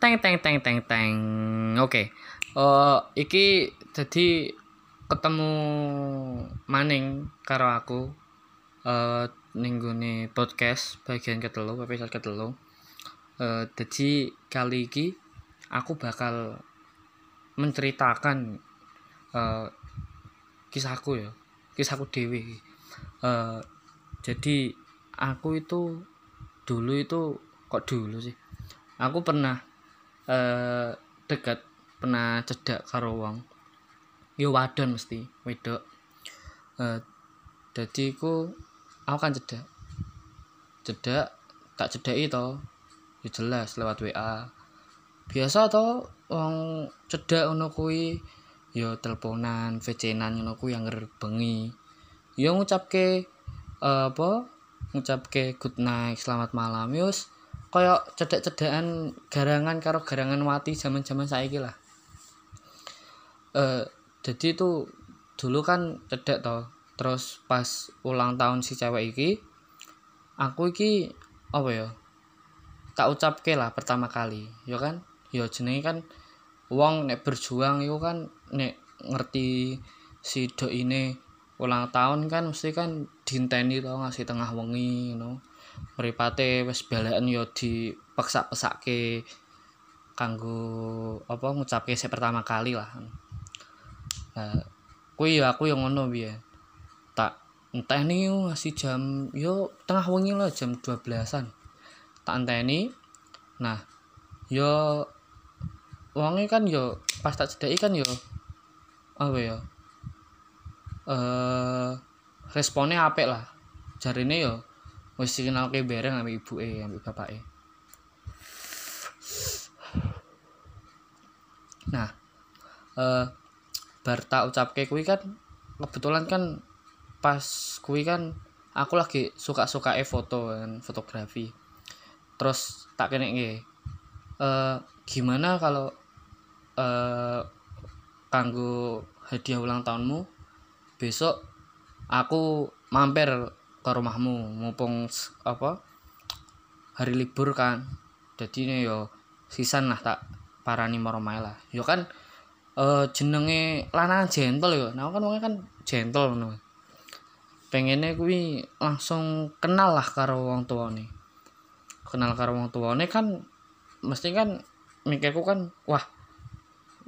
Teng teng teng teng teng. Oke. Eh iki jadi ketemu maning karo aku eh ning gone podcast bagian ketelu episode ketelu. Eh jadi kali iki aku bakal menceritakan eh kisahku ya. Kisahku dewe iki. Eh jadi aku itu dulu itu kok dulu sih. Aku pernah eh dekat pernah cedak karo wong. Yo wadon mesti wedok. Eh dadi ku aku kan cedak. Cedak tak cedaki to. Ya jelas lewat WA biasa to wong cedak ngono kuwi ya teleponan VC-nan ngono kuwi yang bengi ya ngucapke eh, apa ngucapke good night selamat malam. Yus kaya cedek-cedekan garangan karo garangan wati zaman-zaman saiki lah. Eh jadi itu dulu kan cedek to. Terus pas ulang tahun si cewek iki aku iki apa ya? Tak ucapke lah pertama kali, ya kan? Ya jenenge kan wong nek berjuang iku kan nek ngerti si dok ini ulang tahun kan mesti kan dinteni to ngasih tengah wengi you know. Mripate wis balaken ya dipeksak-pesake kanggo apa ngucapke sik pertama kali lah. Nah, kuwi ya aku yang ngono piye. Tak enteni ngasih jam yo tengah wengi lah jam 12-an. Tak enteni. Nah, yo wonge kan yo pas tak cedeki kan yo apa ya? Eh responnya apik lah. Jarine yo wis dikenalke bareng ambek ibuke ambek bapake. Nah, eh bar tak ucapke kuwi kan kebetulan kan pas kuwi kan aku lagi suka-suka e foto kan, fotografi. Terus tak keneke eh gimana kalau eh kanggo hadiah ulang tahunmu besok aku mampir ke rumahmu mumpung apa hari libur kan. Jadi yo sisan lah tak parani maromai lah. Yo kan eh jenenge lanang gentle yo. Nah kan wongnya kan gentle ngono. Pengennya kuwi langsung kenal lah karo wong tuane. Kenal karo wong tuane kan mesti kan mikirku kan wah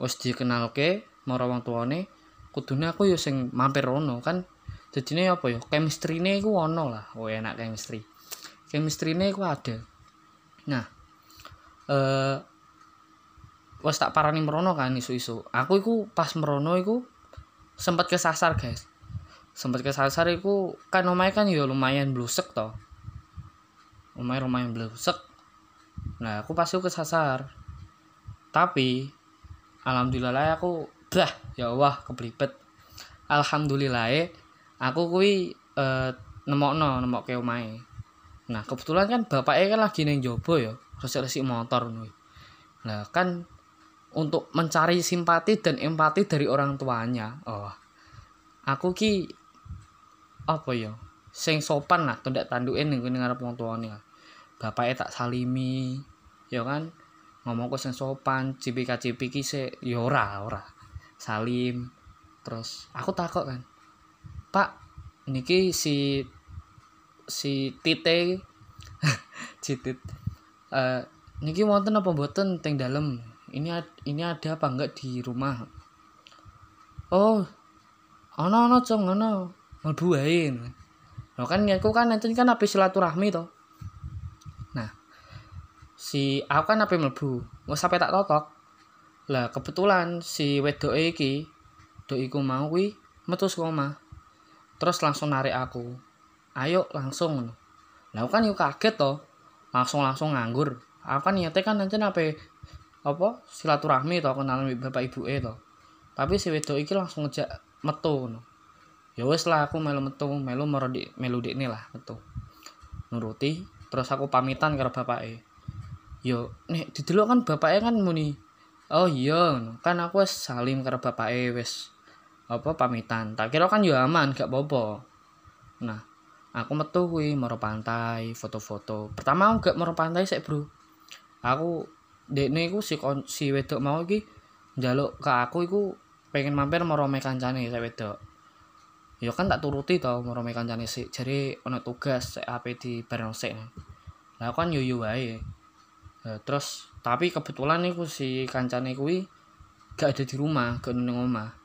wis dikenalke marang wong tuane kudune aku yo sing mampir rono kan jadinya apa ya? Chemistry-ne iku ono lah. Oh enak chemistry. Chemistry-ne iku ada. Nah eh wis tak parani merono kan isu-isu. Aku iku pas merono iku sempat kesasar guys. Sempat kesasar iku kan omahe kan ya lumayan blusek to. Omahe lumayan blusek. Nah aku pasti kesasar. Tapi alhamdulillah aku bah ya Allah keblibet. Alhamdulillah aku kuwi eh nemokno nemokke omahe. Nah, kebetulan kan bapaknya kan lagi ning jobo ya, resik-resik motor ngono. Nah, kan untuk mencari simpati dan empati dari orang tuanya. Oh. Aku ki apa ya? Sing sopan lah tundak tanduke ning ngarep wong tuane. Bapaknya tak salimi, ya kan? Ngomongku sing sopan, cipika-cipiki sik ya ora, ora. Salim. Terus aku takut kan. Pak, niki si si Tite Citit eh niki wonten apa mboten teng dalem? Ini ini ada apa enggak di rumah? Oh. Ana ana cong ana. Mlebu wae. Lho kan niatku kan nanti kan ape silaturahmi to. Nah, si aku kan ape mlebu. Wes sampe tak totok. Lah kebetulan si wedoke iki dok iku mau kuwi metu saka omah. Terus langsung narik aku. Ayo langsung. Lah kan yuk kaget toh. Langsung langsung nganggur. Aku kan niatnya kan nanti apa apa silaturahmi toh kenalan bapak ibu e toh. Tapi si wedok iki langsung ngejak metu ngono. Ya wes lah aku melu metu melu maro di melu ini lah metu. Nuruti terus aku pamitan karo bapak e yo nek didelok kan bapak e kan muni oh iya kan aku wes salim bapak e wes apa pamitan. Tak kira kan yo aman gak apa-apa. Nah aku metu maro pantai foto-foto. Pertama aku gak maro pantai sik bro. Aku dekne iku si kon, si wedok mau iki njaluk ke aku iku pengen mampir marome kancane saya wedok. Ya kan tak turuti tau marome kancane sik. Jare ana tugas sik ape di bareng sik. Lah kan yo yo wae. Nah, terus tapi kebetulan iku si kancane kuwi gak ada di rumah gak ning omah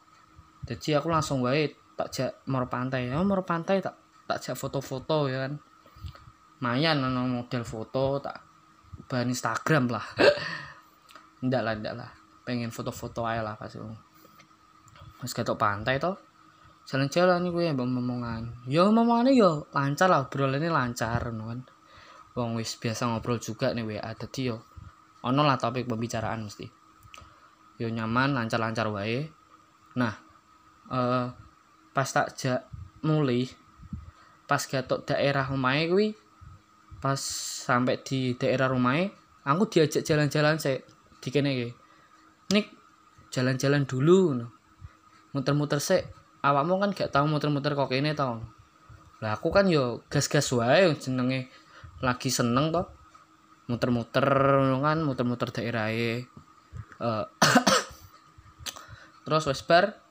jadi aku langsung wae tak jak mau pantai. Ya mau pantai tak tak jak foto-foto ya kan. Mayan ana model foto tak bahan Instagram lah. Ndak lah ndak lah. Pengen foto-foto aja lah pas itu. Mas ketok pantai toh. Jalan-jalan nih gue yang ngomongan. Yo ngomongannya yo lancar lah obrolannya lancar no kan. Wong wis biasa ngobrol juga nih WA dadi yo ono lah topik pembicaraan mesti. Yo nyaman lancar-lancar wae. Nah eh pas tak jak mulai pas gatok daerah omahe kuwi pas sampai di daerah rumahnya aku diajak jalan-jalan saya di kene nik jalan-jalan dulu muter-muter sih awakmu kan gak tahu muter-muter kok kene tau lah aku kan yo gas-gas wae jenenge lagi seneng toh muter-muter kan muter-muter daerah uh, terus wes bar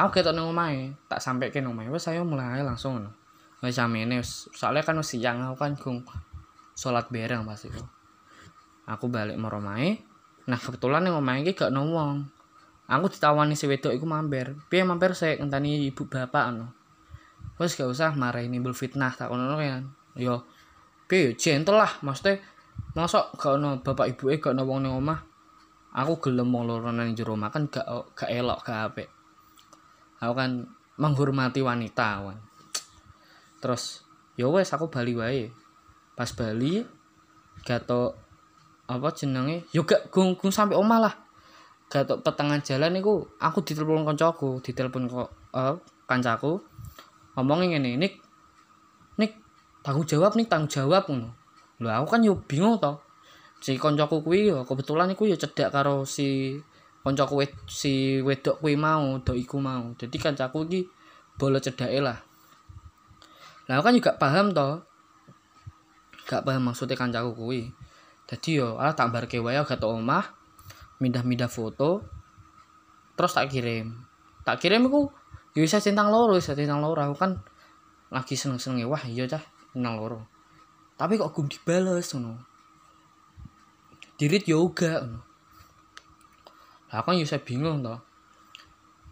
aku ketok nang omahe tak sampai ke omahe. Wes saya mulai langsung no wes samene soalnya kan siang aku kan gung sholat bareng pas itu. Aku balik mau omahe. Nah kebetulan yang omahe iki gak wong. Aku ditawani si wedok iku mampir. Piye mampir saya ngenteni ibu bapak no wes gak usah marah ini fitnah tak ono kan. Yo piye gentle lah maksudnya masuk gak ono bapak ibu eh gak ono wong ning omah. Aku gelem wong loro nang jero omah kan gak gak elok gak apik aku kan menghormati wanita wan. Terus ya wes aku bali wae. Pas bali gato apa jenenge? Yo gak gung gung sampai omah lah. Gato petangan jalan iku aku ditelepon kancaku ditelepon kok uh, kancaku. Ngomongin ngene nik tanggung jawab nih tanggung jawab ngono. Lho aku kan yo bingung to si koncoku kuwi yo kebetulan iku yo cedak karo si koncoku wed, si wedok kuwi mau do iku mau. Jadi kancaku iki bolo cedake lah. Lah aku kan juga paham to. Gak paham maksudnya kancaku kuwi. Jadi yo ala tak barke wae gak omah mindah-mindah foto terus tak kirim. Tak kirim iku yo bisa centang loro bisa centang loro. Aku kan lagi seneng-seneng wah iya cah kenal loro. Tapi kok gum dibales ngono. Dirit yoga ngono lah kan saya bingung to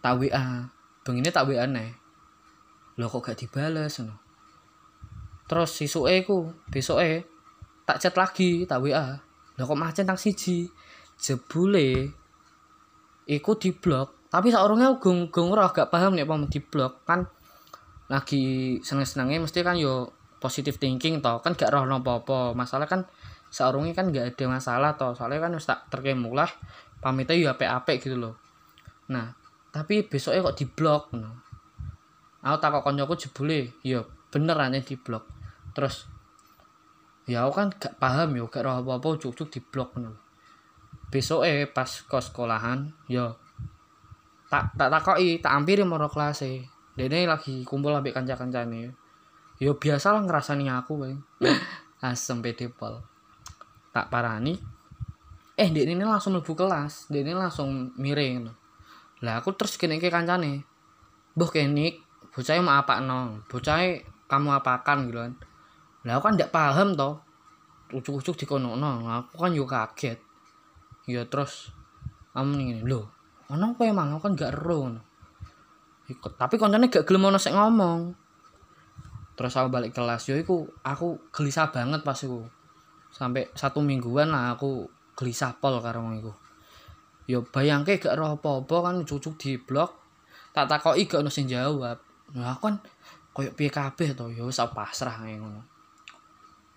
tak WA begini tak WA nih lo kok gak dibales ngono. Terus sisuke ku besoke tak chat lagi tak WA lo kok macet tang siji? Jebule iku di blok tapi seorangnya gung gung ora gak paham nih apa di blok kan lagi seneng-senengnya mesti kan yo positif thinking toh. Kan gak roh apa-apa. Masalah kan seorangnya kan gak ada masalah toh. Soalnya kan tak terkemuk lah pamitnya ya ape-ape gitu loh. Nah tapi besoknya kok diblok no. aku takut koncoku jebule ya bener aja diblok. Terus ya aku kan gak paham ya gak roh apa-apa cuk-cuk diblok no. besoknya pas ke sekolahan ya tak tak takoki tak ampiri moro kelas e. Dene lagi kumpul ambek kanca-kancane. Yo biasa lah ngerasani aku asem pede pol tak parani eh dia ini langsung lebu kelas. Dia ini langsung miring lah aku terus kene ke kancane. Boh kenik bocah mau apa no bocah kamu apakan? Gitu kan. Lah aku kan tidak paham toh. Ucuk-ucuk di kono no aku kan juga kaget. Ya terus kamu nih lo ono apa emang aku kan gak ero ikut tapi koncone gak gelem ono sik ngomong. Terus aku balik kelas. Yo iku aku gelisah banget pas iku. Sampai satu mingguan lah aku gelisah pol karo wong iku. Yo bayangke gak roh apa-apa kan cucuk di blok tak takoki gak ono sing jawab. Aku kan koyo piye kabeh to? Yo wis pasrah ngono.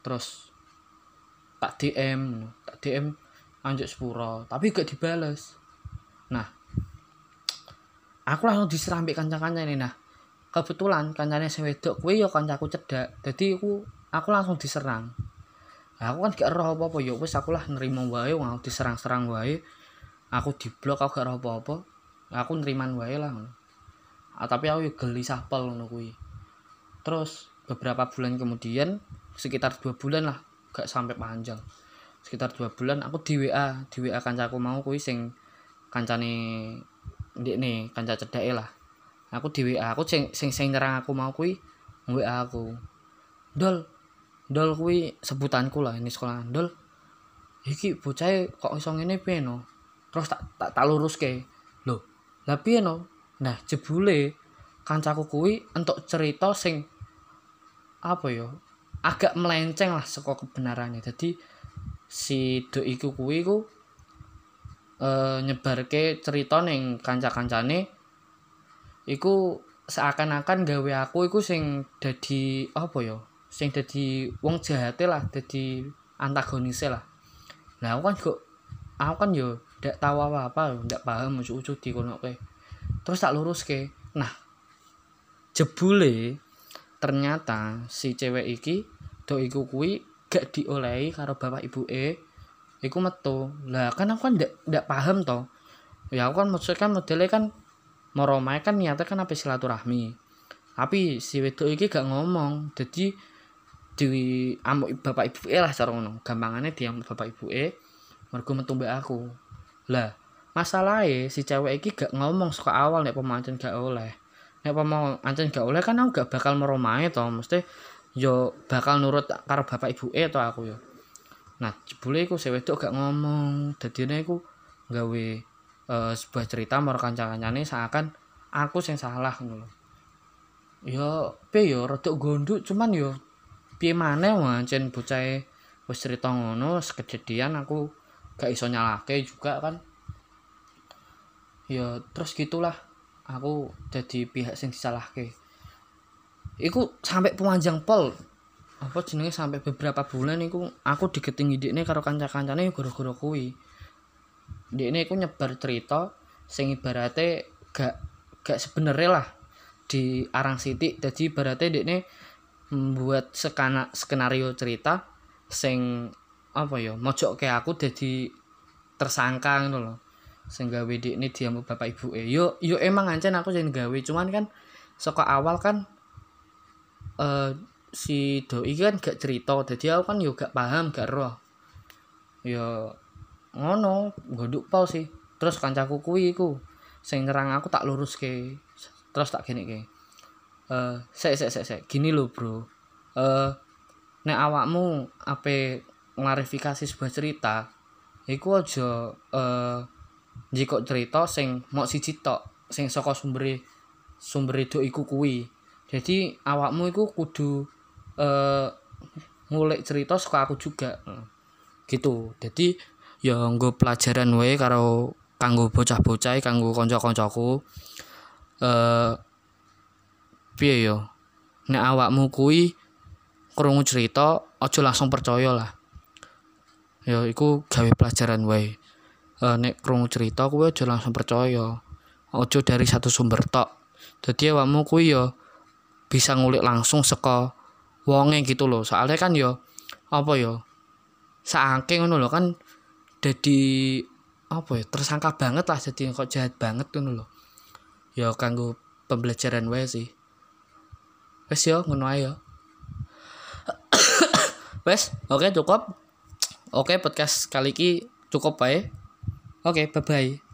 Terus tak DM tak DM anjuk sepuro tapi gak dibales. Nah aku langsung diserang kanca-kanca ini nah. Kebetulan kancane sing wedok kuwi ya kancaku cedak dadi aku aku langsung diserang aku kan gak roh apa-apa. Ya wis aku lah nerima wae wong diserang-serang wae. Aku diblok aku gak roh apa-apa. Aku neriman wae lah ah, tapi aku gelisah pol ngono kuwi. Terus beberapa bulan kemudian sekitar dua bulan lah gak sampai panjang. Sekitar dua bulan aku di WA di WA kancaku mau kuwi sing kancane ndek nih kanca cedake lah. Aku di WA aku sing sing sing nyerang aku mau kuwi WA aku. Dol dol kuwi sebutanku lah ini sekolah. Dol iki bocah kok iso ngene piye no? Terus tak tak, tak luruske. Lho lah piye no? Nah jebule kancaku kuwi entuk cerita sing apa ya agak melenceng lah saka kebenarannya. Jadi si do iku kuwi ku e, nyebarke cerita ning kanca-kancane. Iku seakan-akan gawe aku iku sing dadi apa ya sing dadi wong jahate lah dadi antagonise lah. Nah aku kan kok aku kan yo ndak tahu apa-apa ndak paham ujuk-ujuk di kono terus tak lurus ke nah jebule ternyata si cewek iki do iku kuwi gak diolehi karo bapak ibu e iku metu. Lah kan aku kan ndak ndak paham to. Ya aku kan maksudnya kan modelnya kan moromai kan niatnya kan apa silaturahmi. Tapi si wedok iki gak ngomong jadi di amuk bapak ibu e lah cara ngono. Gampangannya dia bapak ibu e mergo metu aku. Lah masalahnya si cewek iki gak ngomong suka awal nek pemancen gak oleh. Nek mau ancen gak oleh kan aku gak bakal meromahe to. Mesti yo bakal nurut karo bapak ibu e to aku yo. Nah jebule iku sing wedok gak ngomong. Dadine iku gawe uh, sebuah cerita marang kanca-kancane seakan aku sing salah ngono yo pe yo rada gonduk cuman yo piye maneh wancen bocah wis cerita ngono kejadian aku gak iso nyalahke juga kan. Ya terus gitulah. Aku jadi pihak sing disalahke. Iku sampai pemanjang pol. Apa jenenge sampai beberapa bulan iku aku digetingi ini karo kanca-kancane gara-gara kuwi. Ini iku nyebar cerita sing ibarate gak gak sebenarnya lah di arang siti jadi ibarate ini membuat skena, skenario cerita sing apa ya mojok kayak aku jadi tersangka gitu loh sing gawe ini diamu bapak ibu eh yo yo emang ancen aku sing gawe cuman kan saka awal kan uh, si doi kan gak cerita jadi aku kan yo gak paham gak roh. Yo ngono goduk pau sih. Terus kancaku kuwi iku sing nyerang aku tak lurus ke terus tak gini ke eh uh, sek sek gini lo bro. Eh nek awakmu apa klarifikasi sebuah cerita iku aja eh jika cerita sing mau siji tok sing saka sumber sumber itu iku kuwi. Jadi awakmu iku kudu uh, ngulik cerita saka aku juga. Gitu. Jadi ya nggo pelajaran wae karo kanggo bocah-bocah kanggo kanca-kancaku. Eh piye yo? Nek awakmu kuwi krungu cerita aja langsung percaya lah. Ya iku gawe pelajaran wae. Uh, nek krungu cerita kuwi aja langsung percaya. Aja dari satu sumber tok. Dadi awakmu kuwi ya bisa ngulik langsung saka wonge gitu loh soalnya kan ya apa ya saking ngono lho kan jadi apa ya tersangka banget lah. Jadi kok jahat banget ngono lho. Ya kanggo pembelajaran wae sih wes yo ngono ae wes oke okay, cukup. Oke okay, podcast kali ini cukup baik Oke, okay, bye-bye.